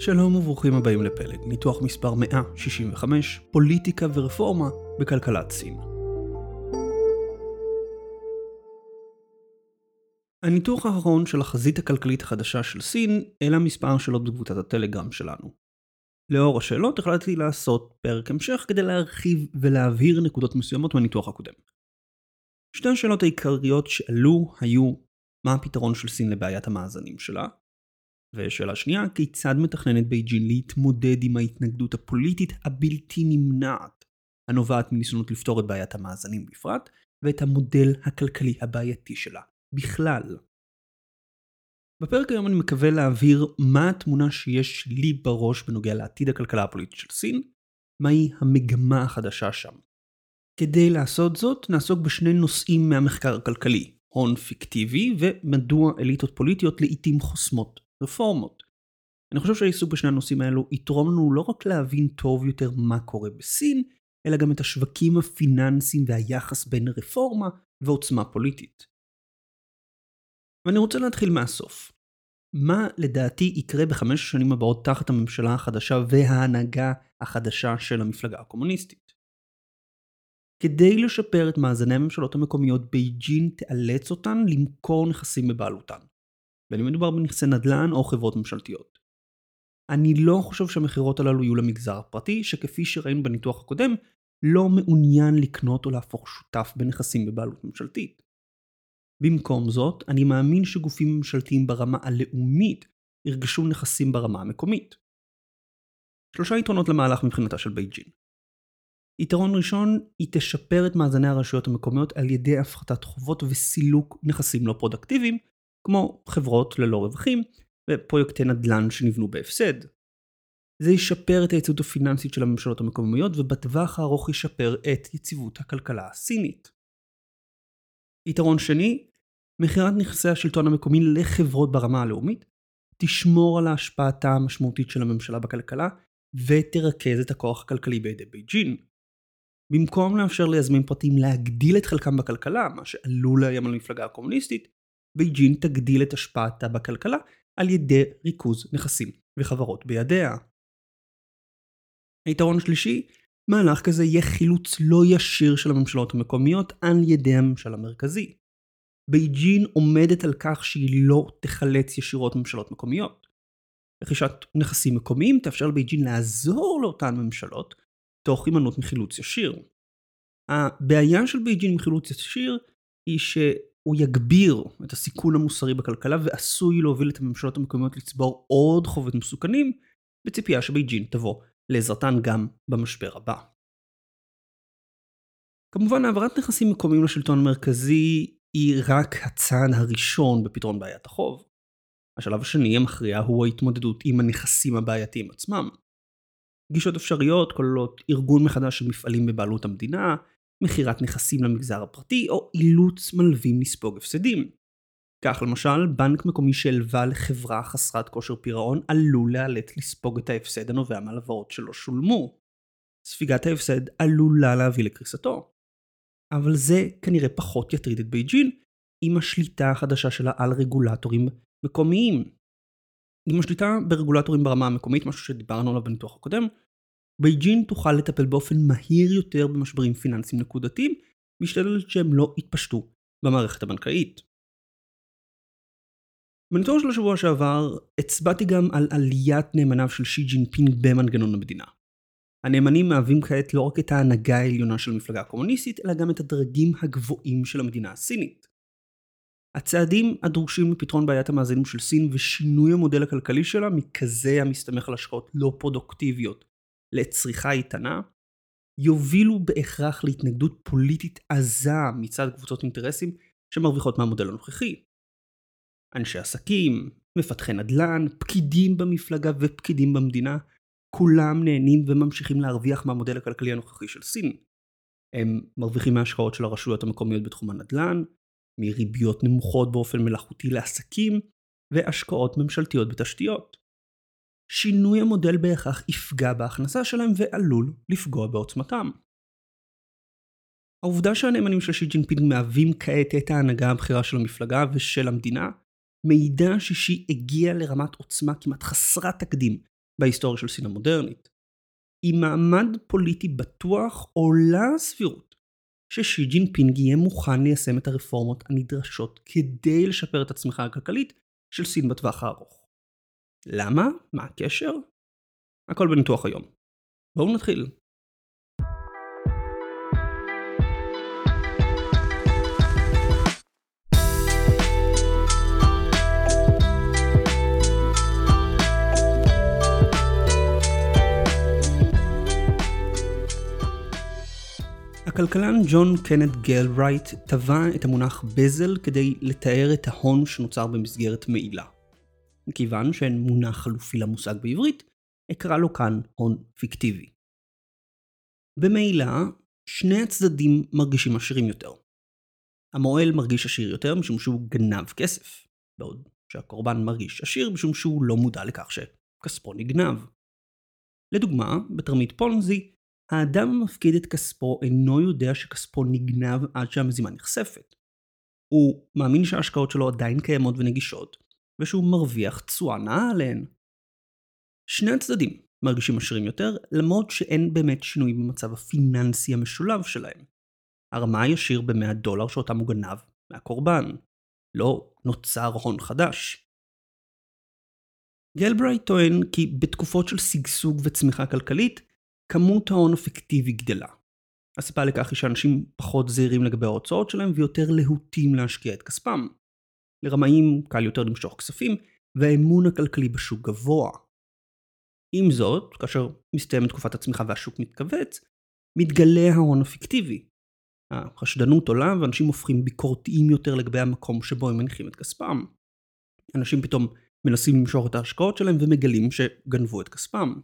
שלום וברוכים הבאים לפלג, ניתוח מספר 165, פוליטיקה ורפורמה בכלכלת סין. הניתוח האחרון של החזית הכלכלית החדשה של סין העלה מספר שאלות בקבוצת הטלגרם שלנו. לאור השאלות החלטתי לעשות פרק המשך כדי להרחיב ולהבהיר נקודות מסוימות מהניתוח הקודם. שתי השאלות העיקריות שעלו היו מה הפתרון של סין לבעיית המאזנים שלה, ושאלה שנייה, כיצד מתכננת בייג'ין להתמודד עם ההתנגדות הפוליטית הבלתי נמנעת הנובעת מניסיונות לפתור את בעיית המאזנים בפרט, ואת המודל הכלכלי הבעייתי שלה בכלל. בפרק היום אני מקווה להבהיר מה התמונה שיש לי בראש בנוגע לעתיד הכלכלה הפוליטית של סין, מהי המגמה החדשה שם. כדי לעשות זאת, נעסוק בשני נושאים מהמחקר הכלכלי, הון פיקטיבי ומדוע אליטות פוליטיות לעיתים חוסמות רפורמות. אני חושב שהעיסוק בשני הנושאים האלו יתרום לנו לא רק להבין טוב יותר מה קורה בסין, אלא גם את השווקים הפיננסיים והיחס בין רפורמה ועוצמה פוליטית. ואני רוצה להתחיל מהסוף. מה לדעתי יקרה בחמש השנים הבאות תחת הממשלה החדשה וההנהגה החדשה של המפלגה הקומוניסטית? כדי לשפר את מאזני הממשלות המקומיות, בייג'ין תאלץ אותן למכור נכסים בבעלותן. בין אם מדובר בנכסי נדל"ן או חברות ממשלתיות. אני לא חושב שהמכירות הללו יהיו למגזר הפרטי, שכפי שראינו בניתוח הקודם, לא מעוניין לקנות או להפוך שותף בנכסים בבעלות ממשלתית. במקום זאת, אני מאמין שגופים ממשלתיים ברמה הלאומית ירכשו נכסים ברמה המקומית. שלושה יתרונות למהלך מבחינתה של בייג'ין. יתרון ראשון, היא תשפר את מאזני הרשויות המקומיות על ידי הפחתת חובות וסילוק נכסים לא פרודוקטיביים, כמו חברות ללא רווחים ופרויקטי נדל"ן שנבנו בהפסד. זה ישפר את היציבות הפיננסית של הממשלות המקומיות ובטווח הארוך ישפר את יציבות הכלכלה הסינית. יתרון שני, מכירת נכסי השלטון המקומי לחברות ברמה הלאומית תשמור על השפעתה המשמעותית של הממשלה בכלכלה ותרכז את הכוח הכלכלי בידי בייג'ין. במקום לאפשר ליזמים פרטיים להגדיל את חלקם בכלכלה, מה שעלול לאיים על המפלגה הקומוניסטית, בייג'ין תגדיל את השפעתה בכלכלה על ידי ריכוז נכסים וחברות בידיה. היתרון השלישי, מהלך כזה יהיה חילוץ לא ישיר של הממשלות המקומיות על ידי הממשל המרכזי. בייג'ין עומדת על כך שהיא לא תחלץ ישירות ממשלות מקומיות. רכישת נכסים מקומיים תאפשר לבייג'ין לעזור לאותן ממשלות תוך הימנעות מחילוץ ישיר. הבעיה של בייג'ין מחילוץ ישיר היא ש... הוא יגביר את הסיכון המוסרי בכלכלה ועשוי להוביל את הממשלות המקומיות לצבור עוד חובות מסוכנים, בציפייה שבייג'ין תבוא לעזרתן גם במשבר הבא. כמובן העברת נכסים מקומיים לשלטון המרכזי היא רק הצעד הראשון בפתרון בעיית החוב. השלב השני המכריע הוא ההתמודדות עם הנכסים הבעייתיים עצמם. גישות אפשריות כוללות ארגון מחדש של מפעלים בבעלות המדינה, מכירת נכסים למגזר הפרטי או אילוץ מלווים לספוג הפסדים. כך למשל, בנק מקומי שהלווה לחברה חסרת כושר פירעון עלול להיאלץ לספוג את ההפסד הנובע מהלוואות שלא שולמו. ספיגת ההפסד עלולה להביא לקריסתו. אבל זה כנראה פחות יטריד את בייג'ין עם השליטה החדשה שלה על רגולטורים מקומיים. עם השליטה ברגולטורים ברמה המקומית, משהו שדיברנו עליו בניתוח הקודם, בייג'ין תוכל לטפל באופן מהיר יותר במשברים פיננסיים נקודתיים, משתדלת שהם לא יתפשטו במערכת הבנקאית. בניתוח של השבוע שעבר הצבעתי גם על עליית נאמניו של שי ג'ינפינג במנגנון המדינה. הנאמנים מהווים כעת לא רק את ההנהגה העליונה של המפלגה הקומוניסטית, אלא גם את הדרגים הגבוהים של המדינה הסינית. הצעדים הדרושים לפתרון בעיית המאזינים של סין ושינוי המודל הכלכלי שלה מכזה המסתמך על השקעות לא פרודוקטיביות לצריכה איתנה, יובילו בהכרח להתנגדות פוליטית עזה מצד קבוצות אינטרסים שמרוויחות מהמודל הנוכחי. אנשי עסקים, מפתחי נדל"ן, פקידים במפלגה ופקידים במדינה, כולם נהנים וממשיכים להרוויח מהמודל הכלכלי הנוכחי של סין. הם מרוויחים מהשקעות של הרשויות המקומיות בתחום הנדל"ן, מריביות נמוכות באופן מלאכותי לעסקים, והשקעות ממשלתיות בתשתיות. שינוי המודל בהכרח יפגע בהכנסה שלהם ועלול לפגוע בעוצמתם. העובדה שהנאמנים של שי ג'ינפינג מהווים כעת את ההנהגה הבכירה של המפלגה ושל המדינה, מעידה ששי הגיע לרמת עוצמה כמעט חסרת תקדים בהיסטוריה של סין המודרנית. עם מעמד פוליטי בטוח עולה הסבירות ששי ג'ינפינג יהיה מוכן ליישם את הרפורמות הנדרשות כדי לשפר את הצמיחה הכלכלית של סין בטווח הארוך. למה? מה הקשר? הכל בניתוח היום. בואו נתחיל. הכלכלן ג'ון קנט גלברייט טבע את המונח בזל כדי לתאר את ההון שנוצר במסגרת מעילה. מכיוון שאין מונח חלופי למושג בעברית, אקרא לו כאן הון פיקטיבי. במעילה, שני הצדדים מרגישים עשירים יותר. המועל מרגיש עשיר יותר משום שהוא גנב כסף, בעוד שהקורבן מרגיש עשיר משום שהוא לא מודע לכך שכספו נגנב. לדוגמה, בתרמית פונזי, האדם המפקיד את כספו אינו יודע שכספו נגנב עד שהמזימה נחשפת. הוא מאמין שההשקעות שלו עדיין קיימות ונגישות, ושהוא מרוויח תשואה נאה עליהן. שני הצדדים מרגישים עשירים יותר, למרות שאין באמת שינוי במצב הפיננסי המשולב שלהם. הרמה ישיר ב-100 דולר שאותם הוא גנב מהקורבן. לא נוצר הון חדש. גלברייט טוען כי בתקופות של שגשוג וצמיחה כלכלית, כמות ההון הפיקטיבי גדלה. הסיבה לכך היא שאנשים פחות זהירים לגבי ההוצאות שלהם ויותר להוטים להשקיע את כספם. לרמאים קל יותר למשוך כספים, והאמון הכלכלי בשוק גבוה. עם זאת, כאשר מסתיימת תקופת הצמיחה והשוק מתכווץ, מתגלה ההון הפיקטיבי. החשדנות עולה ואנשים הופכים ביקורתיים יותר לגבי המקום שבו הם מניחים את כספם. אנשים פתאום מנסים למשוך את ההשקעות שלהם ומגלים שגנבו את כספם.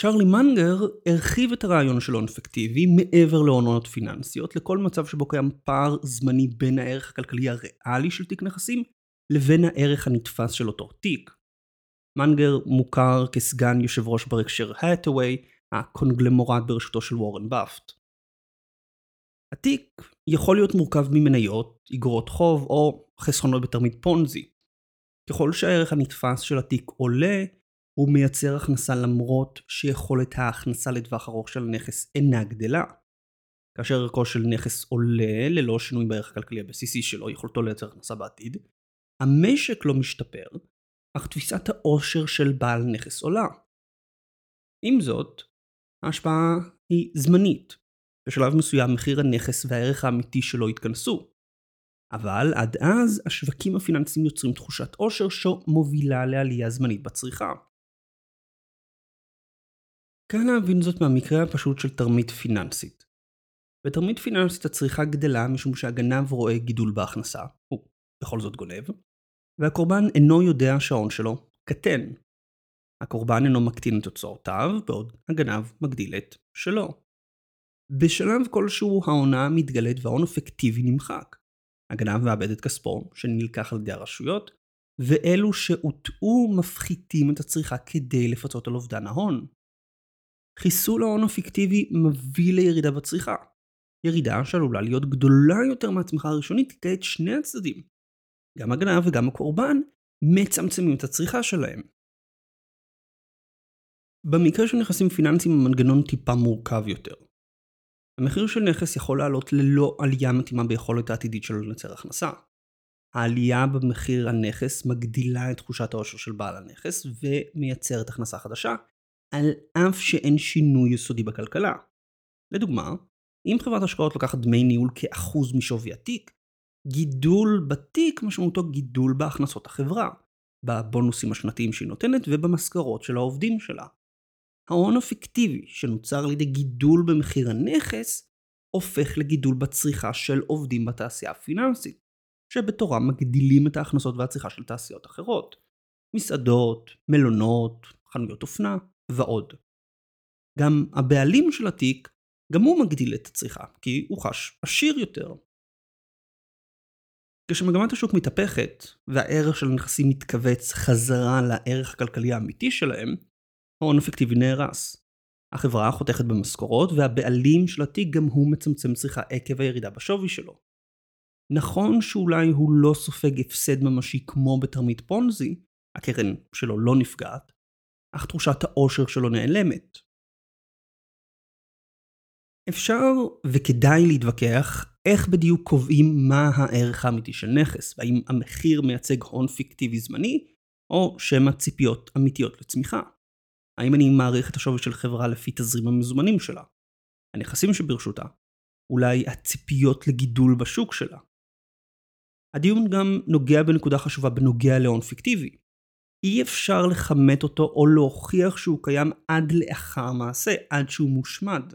צ'רלי מנגר הרחיב את הרעיון של הון אפקטיבי מעבר להונות פיננסיות לכל מצב שבו קיים פער זמני בין הערך הכלכלי הריאלי של תיק נכסים לבין הערך הנתפס של אותו תיק. מנגר מוכר כסגן יושב ראש ברקשר האטווי, הקונגלמורט בראשותו של וורן באפט. התיק יכול להיות מורכב ממניות, אגרות חוב או חסכונות בתרמית פונזי. ככל שהערך הנתפס של התיק עולה, הוא מייצר הכנסה למרות שיכולת ההכנסה לטווח ארוך של הנכס אינה גדלה. כאשר ערכו של נכס עולה ללא שינוי בערך הכלכלי הבסיסי שלו, יכולתו לייצר הכנסה בעתיד, המשק לא משתפר, אך תפיסת העושר של בעל נכס עולה. עם זאת, ההשפעה היא זמנית. בשלב מסוים מחיר הנכס והערך האמיתי שלו יתכנסו. אבל עד אז השווקים הפיננסיים יוצרים תחושת עושר שמובילה לעלייה זמנית בצריכה. קל להבין זאת מהמקרה הפשוט של תרמית פיננסית. בתרמית פיננסית הצריכה גדלה משום שהגנב רואה גידול בהכנסה, הוא בכל זאת גונב, והקורבן אינו יודע שההון שלו קטן. הקורבן אינו מקטין את הוצאותיו, בעוד הגנב מגדיל את שלו. בשלב כלשהו ההונאה מתגלית וההון אפקטיבי נמחק. הגנב מאבד את כספו, שנלקח על ידי הרשויות, ואלו שהוטעו מפחיתים את הצריכה כדי לפצות על אובדן ההון. חיסול ההון הפיקטיבי מביא לירידה בצריכה. ירידה שעלולה להיות גדולה יותר מהצמיחה הראשונית כעת שני הצדדים. גם הגנב וגם הקורבן מצמצמים את הצריכה שלהם. במקרה של נכסים פיננסיים המנגנון טיפה מורכב יותר. המחיר של נכס יכול לעלות ללא עלייה מתאימה ביכולת העתידית שלו לייצר הכנסה. העלייה במחיר הנכס מגדילה את תחושת העושר של בעל הנכס ומייצרת הכנסה חדשה, על אף שאין שינוי יסודי בכלכלה. לדוגמה, אם חברת השקעות לוקחת דמי ניהול כאחוז משווי התיק, גידול בתיק משמעותו גידול בהכנסות החברה, בבונוסים השנתיים שהיא נותנת ובמשכורות של העובדים שלה. ההון הפיקטיבי שנוצר על ידי גידול במחיר הנכס, הופך לגידול בצריכה של עובדים בתעשייה הפיננסית, שבתורם מגדילים את ההכנסות והצריכה של תעשיות אחרות. מסעדות, מלונות, חנויות אופנה, ועוד. גם הבעלים של התיק, גם הוא מגדיל את הצריכה, כי הוא חש עשיר יותר. כשמגמת השוק מתהפכת, והערך של הנכסים מתכווץ חזרה לערך הכלכלי האמיתי שלהם, ההון אפקטיבי נהרס. החברה חותכת במשכורות, והבעלים של התיק גם הוא מצמצם צריכה עקב הירידה בשווי שלו. נכון שאולי הוא לא סופג הפסד ממשי כמו בתרמית פונזי, הקרן שלו לא נפגעת, אך תחושת האושר שלו נעלמת. אפשר וכדאי להתווכח איך בדיוק קובעים מה הערך האמיתי של נכס, והאם המחיר מייצג הון פיקטיבי זמני, או שמא ציפיות אמיתיות לצמיחה. האם אני מעריך את השווי של חברה לפי תזרים המזומנים שלה, הנכסים שברשותה, אולי הציפיות לגידול בשוק שלה. הדיון גם נוגע בנקודה חשובה בנוגע להון פיקטיבי. אי אפשר לכמת אותו או להוכיח שהוא קיים עד לאחר מעשה, עד שהוא מושמד.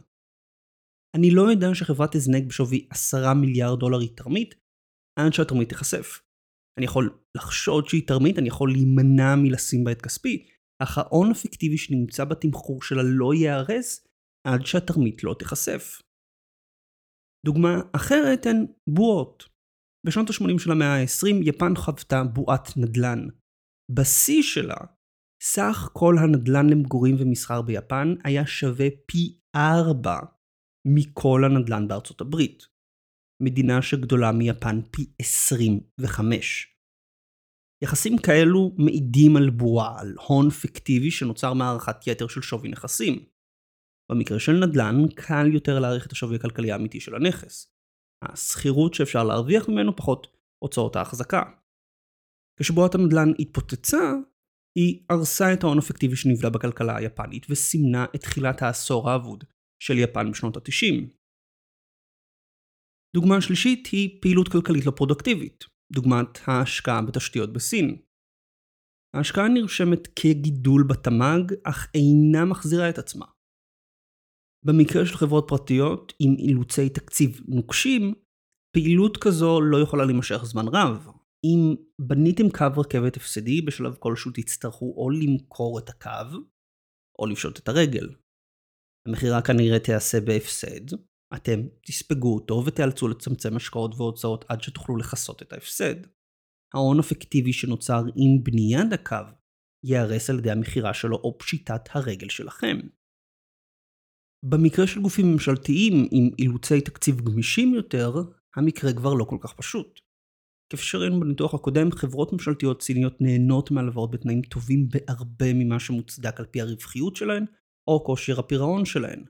אני לא יודע שחברת הזנק בשווי 10 מיליארד דולר היא תרמית, עד שהתרמית תיחשף. אני יכול לחשוד שהיא תרמית, אני יכול להימנע מלשים בה את כספי, אך ההון הפיקטיבי שנמצא בתמחור שלה לא ייהרס עד שהתרמית לא תיחשף. דוגמה אחרת הן בועות. בשנות ה-80 של המאה ה-20 יפן חוותה בועת נדל"ן. בשיא שלה, סך כל הנדל"ן למגורים ומסחר ביפן היה שווה פי 4 מכל הנדל"ן בארצות הברית. מדינה שגדולה מיפן פי 25. יחסים כאלו מעידים על בועה, על הון פיקטיבי שנוצר מהערכת יתר של שווי נכסים. במקרה של נדל"ן, קל יותר להעריך את השווי הכלכלי האמיתי של הנכס. השכירות שאפשר להרוויח ממנו פחות הוצאות ההחזקה. כשבועת הנדל"ן התפוצצה, היא הרסה את ההון הפיקטיבי שנבלע בכלכלה היפנית וסימנה את תחילת העשור האבוד של יפן בשנות ה-90. דוגמה שלישית היא פעילות כלכלית לא פרודקטיבית, דוגמת ההשקעה בתשתיות בסין. ההשקעה נרשמת כגידול בתמ"ג, אך אינה מחזירה את עצמה. במקרה של חברות פרטיות עם אילוצי תקציב נוקשים, פעילות כזו לא יכולה להימשך זמן רב. אם בניתם קו רכבת הפסדי, בשלב כלשהו תצטרכו או למכור את הקו, או לפשוט את הרגל. המכירה כנראה תיעשה בהפסד, אתם תספגו אותו ותיאלצו לצמצם השקעות והוצאות עד שתוכלו לכסות את ההפסד. ההון הפיקטיבי שנוצר עם בניית הקו ייהרס על ידי המכירה שלו או פשיטת הרגל שלכם. במקרה של גופים ממשלתיים עם אילוצי תקציב גמישים יותר, המקרה כבר לא כל כך פשוט. כפי שראינו בניתוח הקודם, חברות ממשלתיות סיניות נהנות מהלוואות בתנאים טובים בהרבה ממה שמוצדק על פי הרווחיות שלהן, או כושר הפירעון שלהן.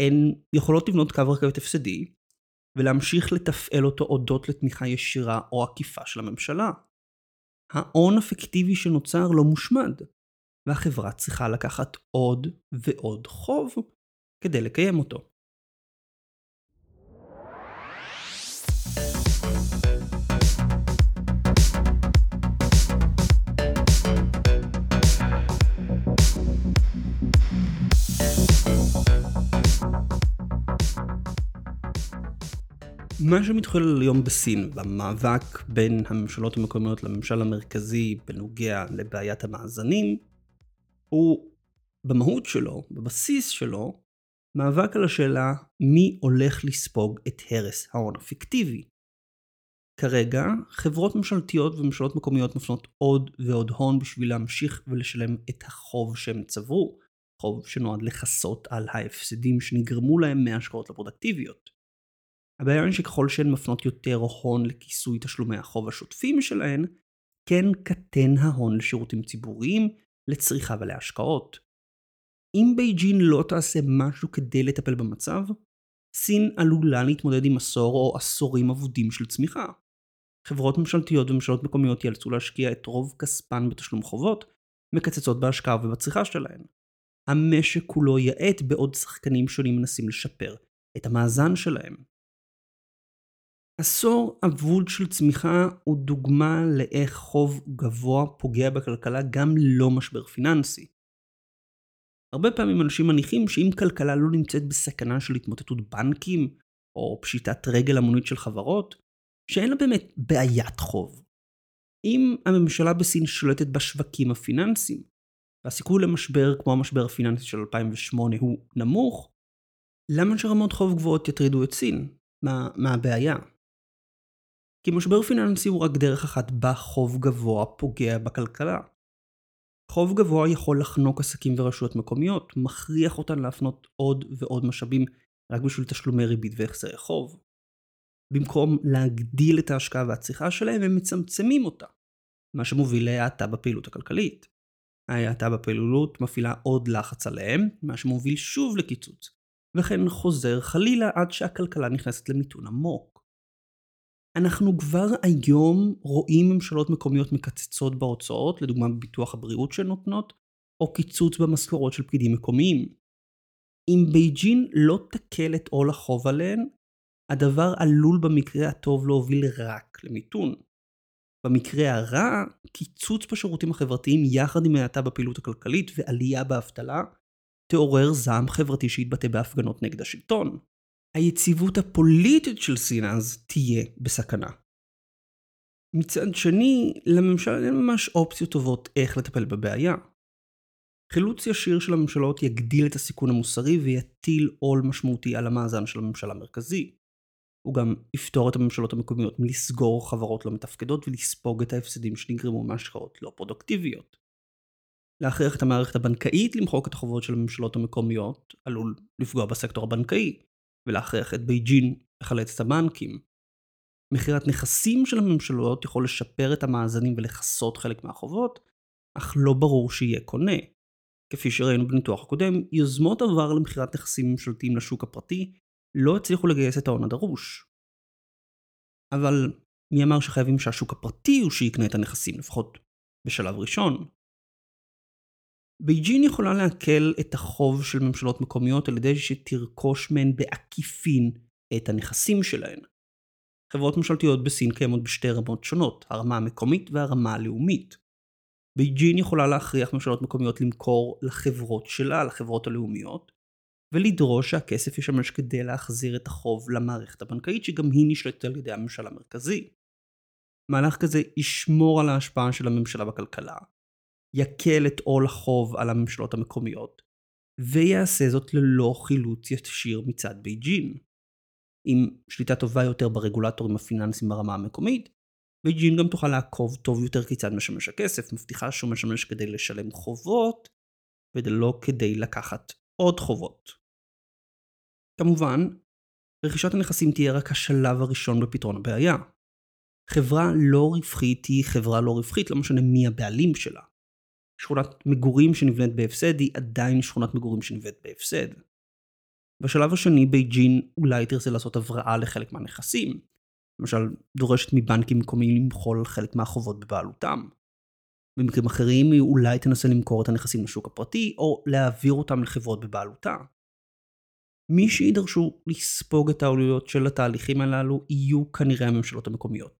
הן יכולות לבנות קו רכבת הפסדי, ולהמשיך לתפעל אותו הודות לתמיכה ישירה או עקיפה של הממשלה. ההון הפיקטיבי שנוצר לא מושמד, והחברה צריכה לקחת עוד ועוד חוב כדי לקיים אותו. מה שמתחולל היום בסין, במאבק בין הממשלות המקומיות לממשל המרכזי בנוגע לבעיית המאזנים, הוא במהות שלו, בבסיס שלו, מאבק על השאלה מי הולך לספוג את הרס ההון הפיקטיבי. כרגע, חברות ממשלתיות וממשלות מקומיות מפנות עוד ועוד הון בשביל להמשיך ולשלם את החוב שהם צברו, חוב שנועד לכסות על ההפסדים שנגרמו להם מהשקעות לפרודקטיביות. הבעיה היא שככל שהן מפנות יותר הון לכיסוי תשלומי החוב השוטפים שלהן, כן קטן ההון לשירותים ציבוריים, לצריכה ולהשקעות. אם בייג'ין לא תעשה משהו כדי לטפל במצב, סין עלולה להתמודד עם עשור או עשורים אבודים של צמיחה. חברות ממשלתיות וממשלות מקומיות ייאלצו להשקיע את רוב כספן בתשלום חובות, מקצצות בהשקעה ובצריכה שלהן. המשק כולו יאט בעוד שחקנים שונים מנסים לשפר את המאזן שלהם. עשור אבוד של צמיחה הוא דוגמה לאיך חוב גבוה פוגע בכלכלה גם לא משבר פיננסי. הרבה פעמים אנשים מניחים שאם כלכלה לא נמצאת בסכנה של התמוטטות בנקים, או פשיטת רגל המונית של חברות, שאין לה באמת בעיית חוב. אם הממשלה בסין שולטת בשווקים הפיננסיים, והסיכוי למשבר כמו המשבר הפיננסי של 2008 הוא נמוך, למה שרמות חוב גבוהות יטרידו את סין? מה, מה הבעיה? כי משבר פיננסי הוא רק דרך אחת בה חוב גבוה פוגע בכלכלה. חוב גבוה יכול לחנוק עסקים ורשויות מקומיות, מכריח אותן להפנות עוד ועוד משאבים רק בשביל תשלומי ריבית והחזרי חוב. במקום להגדיל את ההשקעה והצריכה שלהם, הם מצמצמים אותה, מה שמוביל להאטה בפעילות הכלכלית. ההאטה בפעילות מפעילה עוד לחץ עליהם, מה שמוביל שוב לקיצוץ, וכן חוזר חלילה עד שהכלכלה נכנסת למיתון עמוק. אנחנו כבר היום רואים ממשלות מקומיות מקצצות בהוצאות, לדוגמה בביטוח הבריאות שהן נותנות, או קיצוץ במשכורות של פקידים מקומיים. אם בייג'ין לא תקל את עול החוב עליהן, הדבר עלול במקרה הטוב להוביל רק למיתון. במקרה הרע, קיצוץ בשירותים החברתיים יחד עם האטה בפעילות הכלכלית ועלייה באבטלה, תעורר זעם חברתי שיתבטא בהפגנות נגד השלטון. היציבות הפוליטית של סין אז תהיה בסכנה. מצד שני, לממשלה אין ממש אופציות טובות איך לטפל בבעיה. חילוץ ישיר של הממשלות יגדיל את הסיכון המוסרי ויטיל עול משמעותי על המאזן של הממשל המרכזי. הוא גם יפתור את הממשלות המקומיות מלסגור חברות לא מתפקדות ולספוג את ההפסדים שנגרמו מהשקעות לא פרודוקטיביות. להכריח את המערכת הבנקאית למחוק את החובות של הממשלות המקומיות עלול לפגוע בסקטור הבנקאי, ולהכריח את בייג'ין לחלץ את הבנקים. מכירת נכסים של הממשלות יכול לשפר את המאזנים ולכסות חלק מהחובות, אך לא ברור שיהיה קונה. כפי שראינו בניתוח הקודם, יוזמות עבר למכירת נכסים ממשלתיים לשוק הפרטי לא הצליחו לגייס את ההון הדרוש. אבל מי אמר שחייבים שהשוק הפרטי הוא שיקנה את הנכסים, לפחות בשלב ראשון? בייג'ין יכולה לעכל את החוב של ממשלות מקומיות על ידי שתרכוש מהן בעקיפין את הנכסים שלהן. חברות ממשלתיות בסין קיימות בשתי רמות שונות, הרמה המקומית והרמה הלאומית. בייג'ין יכולה להכריח ממשלות מקומיות למכור לחברות שלה, לחברות הלאומיות, ולדרוש שהכסף ישמש כדי להחזיר את החוב למערכת הבנקאית שגם היא נשלטת על ידי הממשל המרכזי. מהלך כזה ישמור על ההשפעה של הממשלה בכלכלה, יקל את עול החוב על הממשלות המקומיות, ויעשה זאת ללא חילוץ ישיר מצד בייג'ין. עם שליטה טובה יותר ברגולטורים הפיננסיים ברמה המקומית, בייג'ין גם תוכל לעקוב טוב יותר כיצד משמש הכסף, מבטיחה שהוא משמש כדי לשלם חובות, ולא כדי לקחת עוד חובות. כמובן, רכישת הנכסים תהיה רק השלב הראשון בפתרון הבעיה. חברה לא רווחית היא חברה לא רווחית, לא משנה מי הבעלים שלה. שכונת מגורים שנבנית בהפסד היא עדיין שכונת מגורים שנבנית בהפסד. בשלב השני בייג'ין אולי תרצה לעשות הבראה לחלק מהנכסים, למשל דורשת מבנקים מקומיים למחול חלק מהחובות בבעלותם. במקרים אחרים היא אולי תנסה למכור את הנכסים לשוק הפרטי, או להעביר אותם לחברות בבעלותה. מי שידרשו לספוג את העלויות של התהליכים הללו יהיו כנראה הממשלות המקומיות.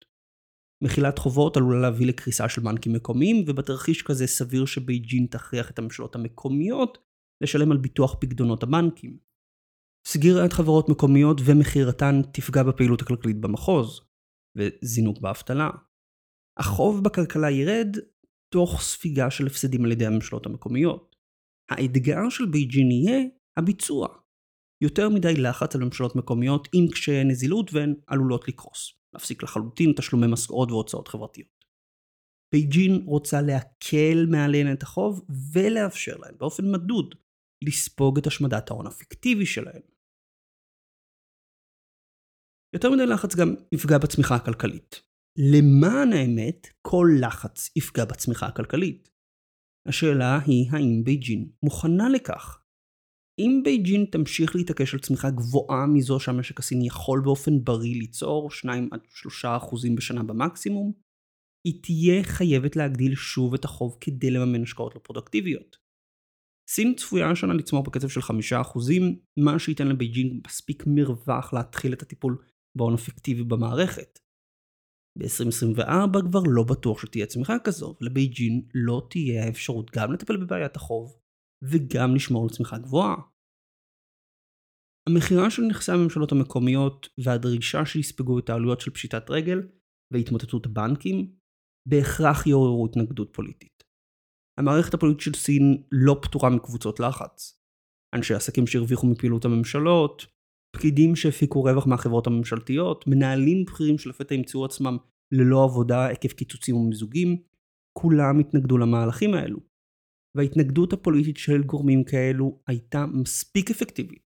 מחילת חובות עלולה להביא לקריסה של בנקים מקומיים, ובתרחיש כזה סביר שבייג'ין תכריח את הממשלות המקומיות לשלם על ביטוח פקדונות הבנקים. סגירת חברות מקומיות ומכירתן תפגע בפעילות הכלכלית במחוז, וזינוק באבטלה. החוב בכלכלה ירד תוך ספיגה של הפסדים על ידי הממשלות המקומיות. האתגר של בייג'ין יהיה הביצוע. יותר מדי לחץ על ממשלות מקומיות עם קשיי נזילות והן עלולות לקרוס. להפסיק לחלוטין תשלומי משכורות והוצאות חברתיות. בייג'ין רוצה להקל מעליהן את החוב ולאפשר להן באופן מדוד לספוג את השמדת ההון הפיקטיבי שלהן. יותר מדי לחץ גם יפגע בצמיחה הכלכלית. למען האמת, כל לחץ יפגע בצמיחה הכלכלית. השאלה היא האם בייג'ין מוכנה לכך. אם בייג'ין תמשיך להתעקש על צמיחה גבוהה מזו שהמשק הסיני יכול באופן בריא ליצור 2 עד 3 אחוזים בשנה במקסימום, היא תהיה חייבת להגדיל שוב את החוב כדי לממן השקעות לא פרודוקטיביות. סין צפויה השנה לצמוח בקצב של 5 אחוזים, מה שייתן לבייג'ין מספיק מרווח להתחיל את הטיפול בהון הפיקטיבי במערכת. ב-2024 כבר לא בטוח שתהיה צמיחה כזו, ולבייג'ין לא תהיה האפשרות גם לטפל בבעיית החוב וגם לשמור על צמיחה גבוהה. המכירה של נכסי הממשלות המקומיות והדרישה שיספגו את העלויות של פשיטת רגל והתמוטטות הבנקים בהכרח יעוררו התנגדות פוליטית. המערכת הפוליטית של סין לא פטורה מקבוצות לחץ. אנשי עסקים שהרוויחו מפעילות הממשלות, פקידים שהפיקו רווח מהחברות הממשלתיות, מנהלים בכירים שלפתע ימצאו עצמם ללא עבודה עקב קיצוצים ומיזוגים, כולם התנגדו למהלכים האלו. וההתנגדות הפוליטית של גורמים כאלו הייתה מספיק אפקטיבית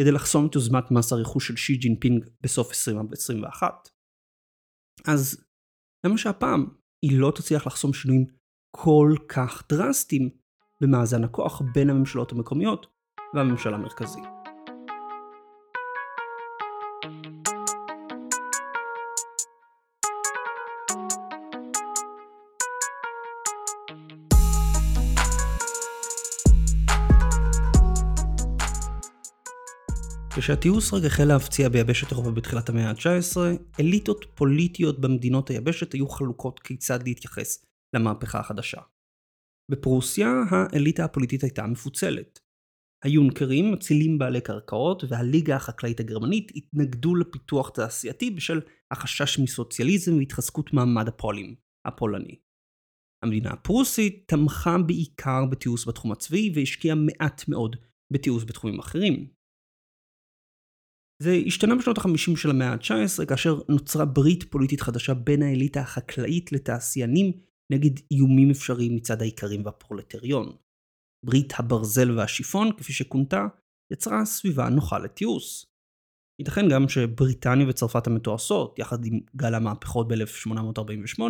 כדי לחסום את יוזמת מס הרכוש של שי ג'ינפינג בסוף 2021. אז למה שהפעם היא לא תצליח לחסום שינויים כל כך דרסטיים במאזן הכוח בין הממשלות המקומיות והממשל המרכזי. כשהטיוס רק החל להפציע ביבשת אירופה בתחילת המאה ה-19, אליטות פוליטיות במדינות היבשת היו חלוקות כיצד להתייחס למהפכה החדשה. בפרוסיה האליטה הפוליטית הייתה מפוצלת. היונקרים, אצילים בעלי קרקעות, והליגה החקלאית הגרמנית התנגדו לפיתוח תעשייתי בשל החשש מסוציאליזם והתחזקות מעמד הפועלים, הפולני. המדינה הפרוסית תמכה בעיקר בתיעוש בתחום הצבאי והשקיעה מעט מאוד בתיעוש בתחומים אחרים, זה השתנה בשנות ה-50 של המאה ה-19 כאשר נוצרה ברית פוליטית חדשה בין האליטה החקלאית לתעשיינים נגד איומים אפשריים מצד האיכרים והפרולטריון. ברית הברזל והשיפון, כפי שכונתה, יצרה סביבה נוחה לתיעוש. ייתכן גם שבריטניה וצרפת המתועשות, יחד עם גל המהפכות ב-1848,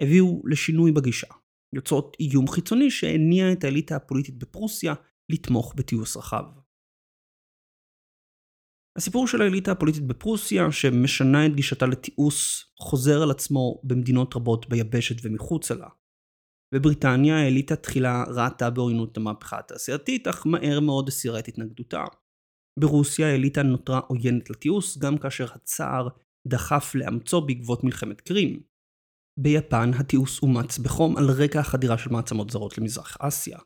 הביאו לשינוי בגישה, יוצרות איום חיצוני שהניע את האליטה הפוליטית בפרוסיה לתמוך בתיעוש רחב. הסיפור של האליטה הפוליטית בפרוסיה, שמשנה את גישתה לתיעוש, חוזר על עצמו במדינות רבות ביבשת ומחוצה לה. בבריטניה האליטה תחילה ראתה בעוינות המהפכה התעשייתית, אך מהר מאוד הסירה את התנגדותה. ברוסיה האליטה נותרה עוינת לתיעוש, גם כאשר הצער דחף לאמצו בעקבות מלחמת קרים. ביפן התיעוש אומץ בחום על רקע החדירה של מעצמות זרות למזרח אסיה.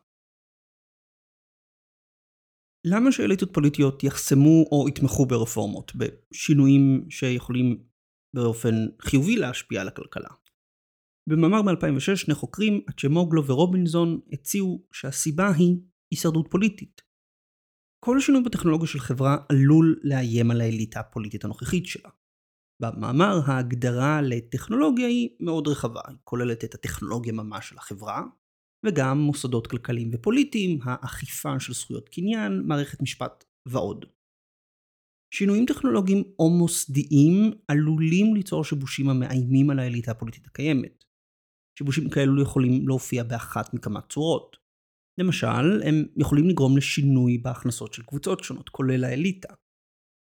למה שאליטות פוליטיות יחסמו או יתמכו ברפורמות, בשינויים שיכולים באופן חיובי להשפיע על הכלכלה? במאמר מ-2006 שני חוקרים, אצ'מוגלו ורובינזון, הציעו שהסיבה היא הישרדות פוליטית. כל שינוי בטכנולוגיה של חברה עלול לאיים על האליטה הפוליטית הנוכחית שלה. במאמר ההגדרה לטכנולוגיה היא מאוד רחבה, היא כוללת את הטכנולוגיה ממש של החברה, וגם מוסדות כלכליים ופוליטיים, האכיפה של זכויות קניין, מערכת משפט ועוד. שינויים טכנולוגיים או מוסדיים עלולים ליצור שיבושים המאיימים על האליטה הפוליטית הקיימת. שיבושים כאלו יכולים להופיע באחת מכמה צורות. למשל, הם יכולים לגרום לשינוי בהכנסות של קבוצות שונות, כולל האליטה.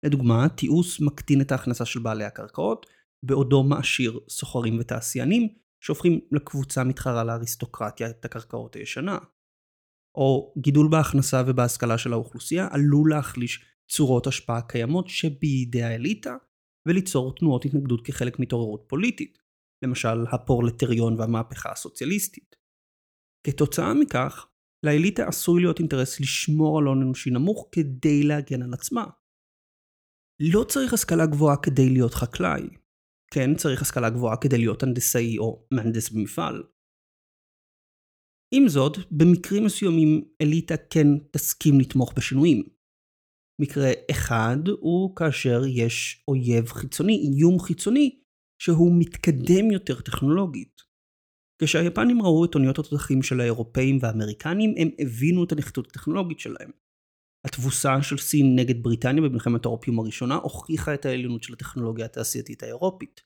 לדוגמה, תיעוש מקטין את ההכנסה של בעלי הקרקעות, בעודו מעשיר סוחרים ותעשיינים, שהופכים לקבוצה מתחרה לאריסטוקרטיה את הקרקעות הישנה. או גידול בהכנסה ובהשכלה של האוכלוסייה עלול להחליש צורות השפעה קיימות שבידי האליטה וליצור תנועות התנגדות כחלק מהתעוררות פוליטית, למשל הפורלטריון והמהפכה הסוציאליסטית. כתוצאה מכך, לאליטה עשוי להיות אינטרס לשמור על הון אנושי נמוך כדי להגן על עצמה. לא צריך השכלה גבוהה כדי להיות חקלאי, כן צריך השכלה גבוהה כדי להיות הנדסאי או מהנדס במפעל. עם זאת, במקרים מסוימים אליטה כן תסכים לתמוך בשינויים. מקרה אחד הוא כאשר יש אויב חיצוני, איום חיצוני, שהוא מתקדם יותר טכנולוגית. כשהיפנים ראו את אוניות התותחים של האירופאים והאמריקנים, הם הבינו את הנחיתות הטכנולוגית שלהם. התבוסה של סין נגד בריטניה במלחמת האופיום הראשונה הוכיחה את העליונות של הטכנולוגיה התעשייתית האירופית.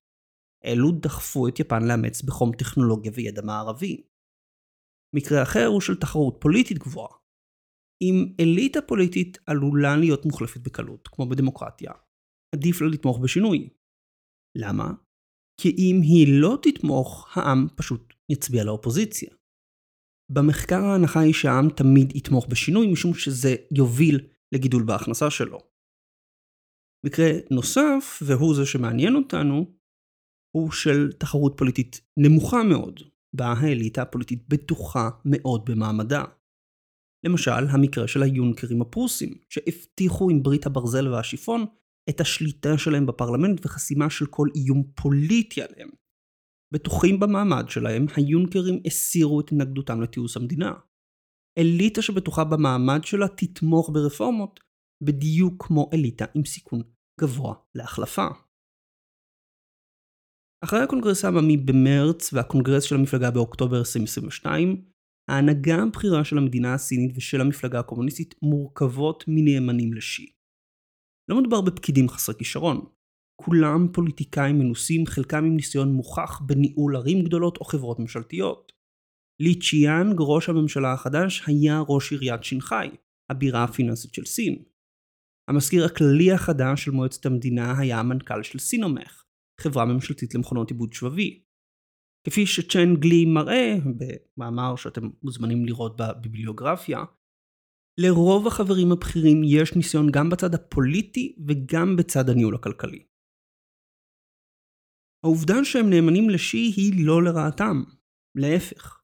אלו דחפו את יפן לאמץ בחום טכנולוגיה וידע מערבי. מקרה אחר הוא של תחרות פוליטית גבוהה. אם אליטה פוליטית עלולה להיות מוחלפת בקלות, כמו בדמוקרטיה, עדיף לה לתמוך בשינוי. למה? כי אם היא לא תתמוך, העם פשוט יצביע לאופוזיציה. במחקר ההנחה היא שהעם תמיד יתמוך בשינוי משום שזה יוביל לגידול בהכנסה שלו. מקרה נוסף, והוא זה שמעניין אותנו, הוא של תחרות פוליטית נמוכה מאוד, בה האליטה הפוליטית בטוחה מאוד במעמדה. למשל, המקרה של היונקרים הפרוסים, שהבטיחו עם ברית הברזל והשיפון את השליטה שלהם בפרלמנט וחסימה של כל איום פוליטי עליהם. בטוחים במעמד שלהם, היונקרים הסירו את התנגדותם לתיעוש המדינה. אליטה שבטוחה במעמד שלה תתמוך ברפורמות, בדיוק כמו אליטה עם סיכון גבוה להחלפה. אחרי הקונגרס העממי במרץ והקונגרס של המפלגה באוקטובר 2022, ההנהגה הבכירה של המדינה הסינית ושל המפלגה הקומוניסטית מורכבות מנאמנים לשי. לא מדובר בפקידים חסרי כישרון, כולם פוליטיקאים מנוסים, חלקם עם ניסיון מוכח בניהול ערים גדולות או חברות ממשלתיות. לי צ'יאנג, ראש הממשלה החדש, היה ראש עיריית שנגחאי, הבירה הפיננסית של סין. המזכיר הכללי החדש של מועצת המדינה היה המנכ"ל של סינומך, חברה ממשלתית למכונות עיבוד שבבי. כפי שצ'ן גלי מראה, במאמר שאתם מוזמנים לראות בביבליוגרפיה, לרוב החברים הבכירים יש ניסיון גם בצד הפוליטי וגם בצד הניהול הכלכלי. העובדה שהם נאמנים לשי היא לא לרעתם, להפך.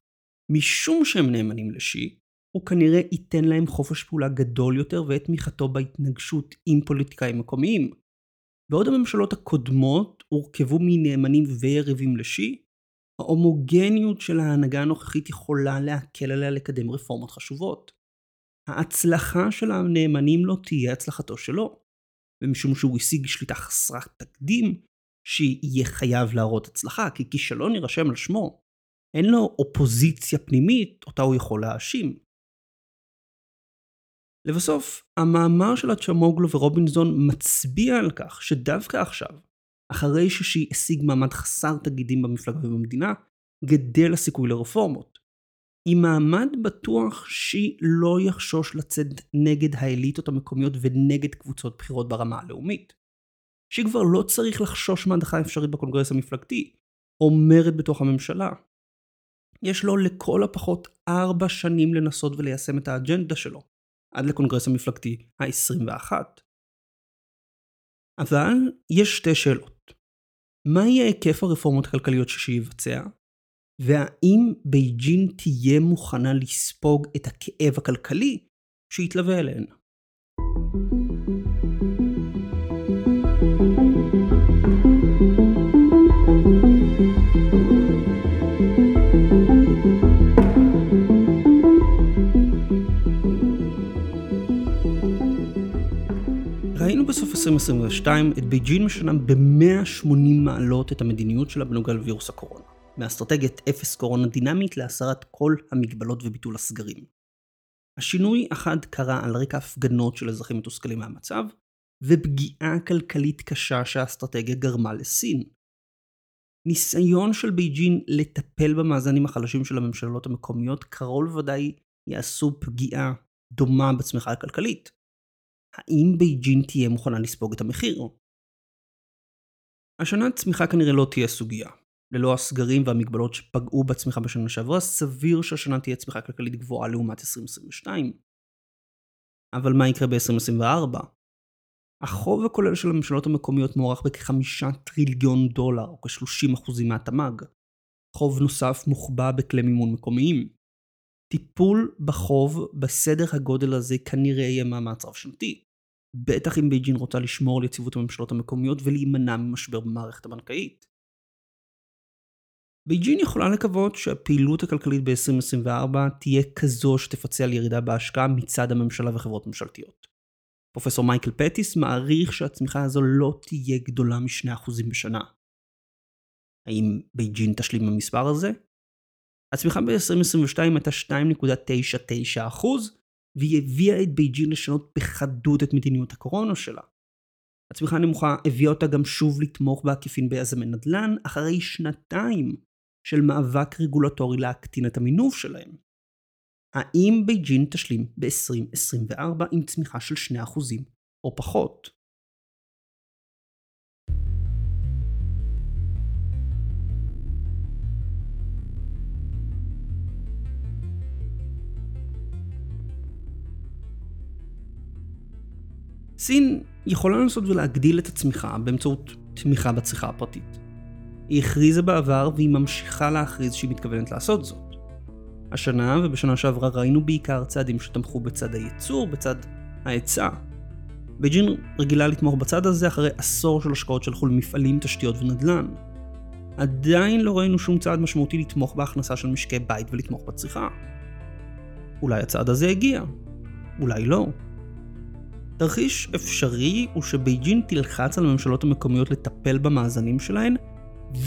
משום שהם נאמנים לשי, הוא כנראה ייתן להם חופש פעולה גדול יותר ואת תמיכתו בהתנגשות עם פוליטיקאים מקומיים. בעוד הממשלות הקודמות הורכבו מנאמנים ויריבים לשי, ההומוגניות של ההנהגה הנוכחית יכולה להקל עליה לקדם רפורמות חשובות. ההצלחה של הנאמנים לא תהיה הצלחתו שלו, ומשום שהוא השיג שליטה חסרת תקדים, שיהיה חייב להראות הצלחה, כי כישלון יירשם על שמו. אין לו אופוזיציה פנימית אותה הוא יכול להאשים. לבסוף, המאמר של הצ'מוגלו ורובינזון מצביע על כך שדווקא עכשיו, אחרי ששי השיג מעמד חסר תגידים במפלגה ובמדינה, גדל הסיכוי לרפורמות. עם מעמד בטוח שי לא יחשוש לצאת נגד האליטות המקומיות ונגד קבוצות בחירות ברמה הלאומית. שי כבר לא צריך לחשוש מהדחה אפשרית בקונגרס המפלגתי, או מרד בתוך הממשלה. יש לו לכל הפחות ארבע שנים לנסות וליישם את האג'נדה שלו, עד לקונגרס המפלגתי ה-21. אבל יש שתי שאלות. מה יהיה היקף הרפורמות הכלכליות שיבצע? והאם בייג'ין תהיה מוכנה לספוג את הכאב הכלכלי שיתלווה אליהן? 2022 את בייג'ין משנה ב-180 מעלות את המדיניות שלה בנוגע לווירוס הקורונה. מאסטרטגיית אפס קורונה דינמית להסרת כל המגבלות וביטול הסגרים. השינוי החד קרה על רקע הפגנות של אזרחים מתוסכלים מהמצב, ופגיעה כלכלית קשה שהאסטרטגיה גרמה לסין. ניסיון של בייג'ין לטפל במאזנים החלשים של הממשלות המקומיות קרוב לוודאי יעשו פגיעה דומה בצמיחה הכלכלית. האם בייג'ין תהיה מוכנה לספוג את המחיר? השנה צמיחה כנראה לא תהיה סוגיה. ללא הסגרים והמגבלות שפגעו בצמיחה בשנה שעברה, סביר שהשנה תהיה צמיחה כלכלית גבוהה לעומת 2022. אבל מה יקרה ב-2024? החוב הכולל של הממשלות המקומיות מוערך בכחמישה טריליון דולר, או כ-30% מהתמ"ג. חוב נוסף מוחבא בכלי מימון מקומיים. טיפול בחוב בסדר הגודל הזה כנראה יהיה מאמץ רב שנתי. בטח אם בייג'ין רוצה לשמור על יציבות הממשלות המקומיות ולהימנע ממשבר במערכת הבנקאית. בייג'ין יכולה לקוות שהפעילות הכלכלית ב-2024 תהיה כזו שתפצה על ירידה בהשקעה מצד הממשלה וחברות ממשלתיות. פרופסור מייקל פטיס מעריך שהצמיחה הזו לא תהיה גדולה מ-2% בשנה. האם בייג'ין תשלים במספר הזה? הצמיחה ב-2022 הייתה 2.99% והיא הביאה את בייג'ין לשנות בחדות את מדיניות הקורונה שלה. הצמיחה הנמוכה הביאה אותה גם שוב לתמוך בעקיפין ביזמי נדל"ן אחרי שנתיים של מאבק רגולטורי להקטין את המינוף שלהם. האם בייג'ין תשלים ב-2024 עם צמיחה של 2% או פחות? סין יכולה לנסות ולהגדיל את הצמיחה באמצעות תמיכה בצריכה הפרטית. היא הכריזה בעבר והיא ממשיכה להכריז שהיא מתכוונת לעשות זאת. השנה ובשנה שעברה ראינו בעיקר צעדים שתמכו בצד הייצור, בצד ההיצע. בייג'ין רגילה לתמוך בצד הזה אחרי עשור של השקעות שהלכו למפעלים, תשתיות ונדל"ן. עדיין לא ראינו שום צעד משמעותי לתמוך בהכנסה של משקי בית ולתמוך בצריכה. אולי הצעד הזה הגיע, אולי לא. תרחיש אפשרי הוא שבייג'ין תלחץ על הממשלות המקומיות לטפל במאזנים שלהן,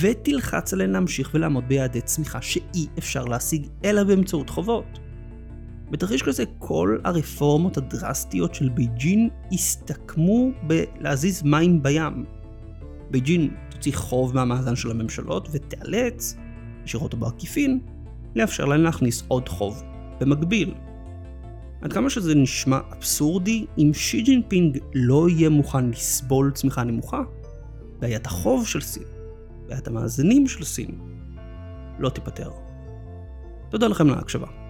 ותלחץ עליהן להמשיך ולעמוד ביעדי צמיחה שאי אפשר להשיג אלא באמצעות חובות. בתרחיש כזה כל הרפורמות הדרסטיות של בייג'ין הסתכמו בלהזיז מים בים. בייג'ין תוציא חוב מהמאזן של הממשלות ותיאלץ, ישירות או בעקיפין, לאפשר להן להכניס עוד חוב במקביל. עד כמה שזה נשמע אבסורדי, אם שי ג'ינפינג לא יהיה מוכן לסבול צמיחה נמוכה, בעיית החוב של סין, בעיית המאזינים של סין, לא תיפתר. תודה לכם על ההקשבה.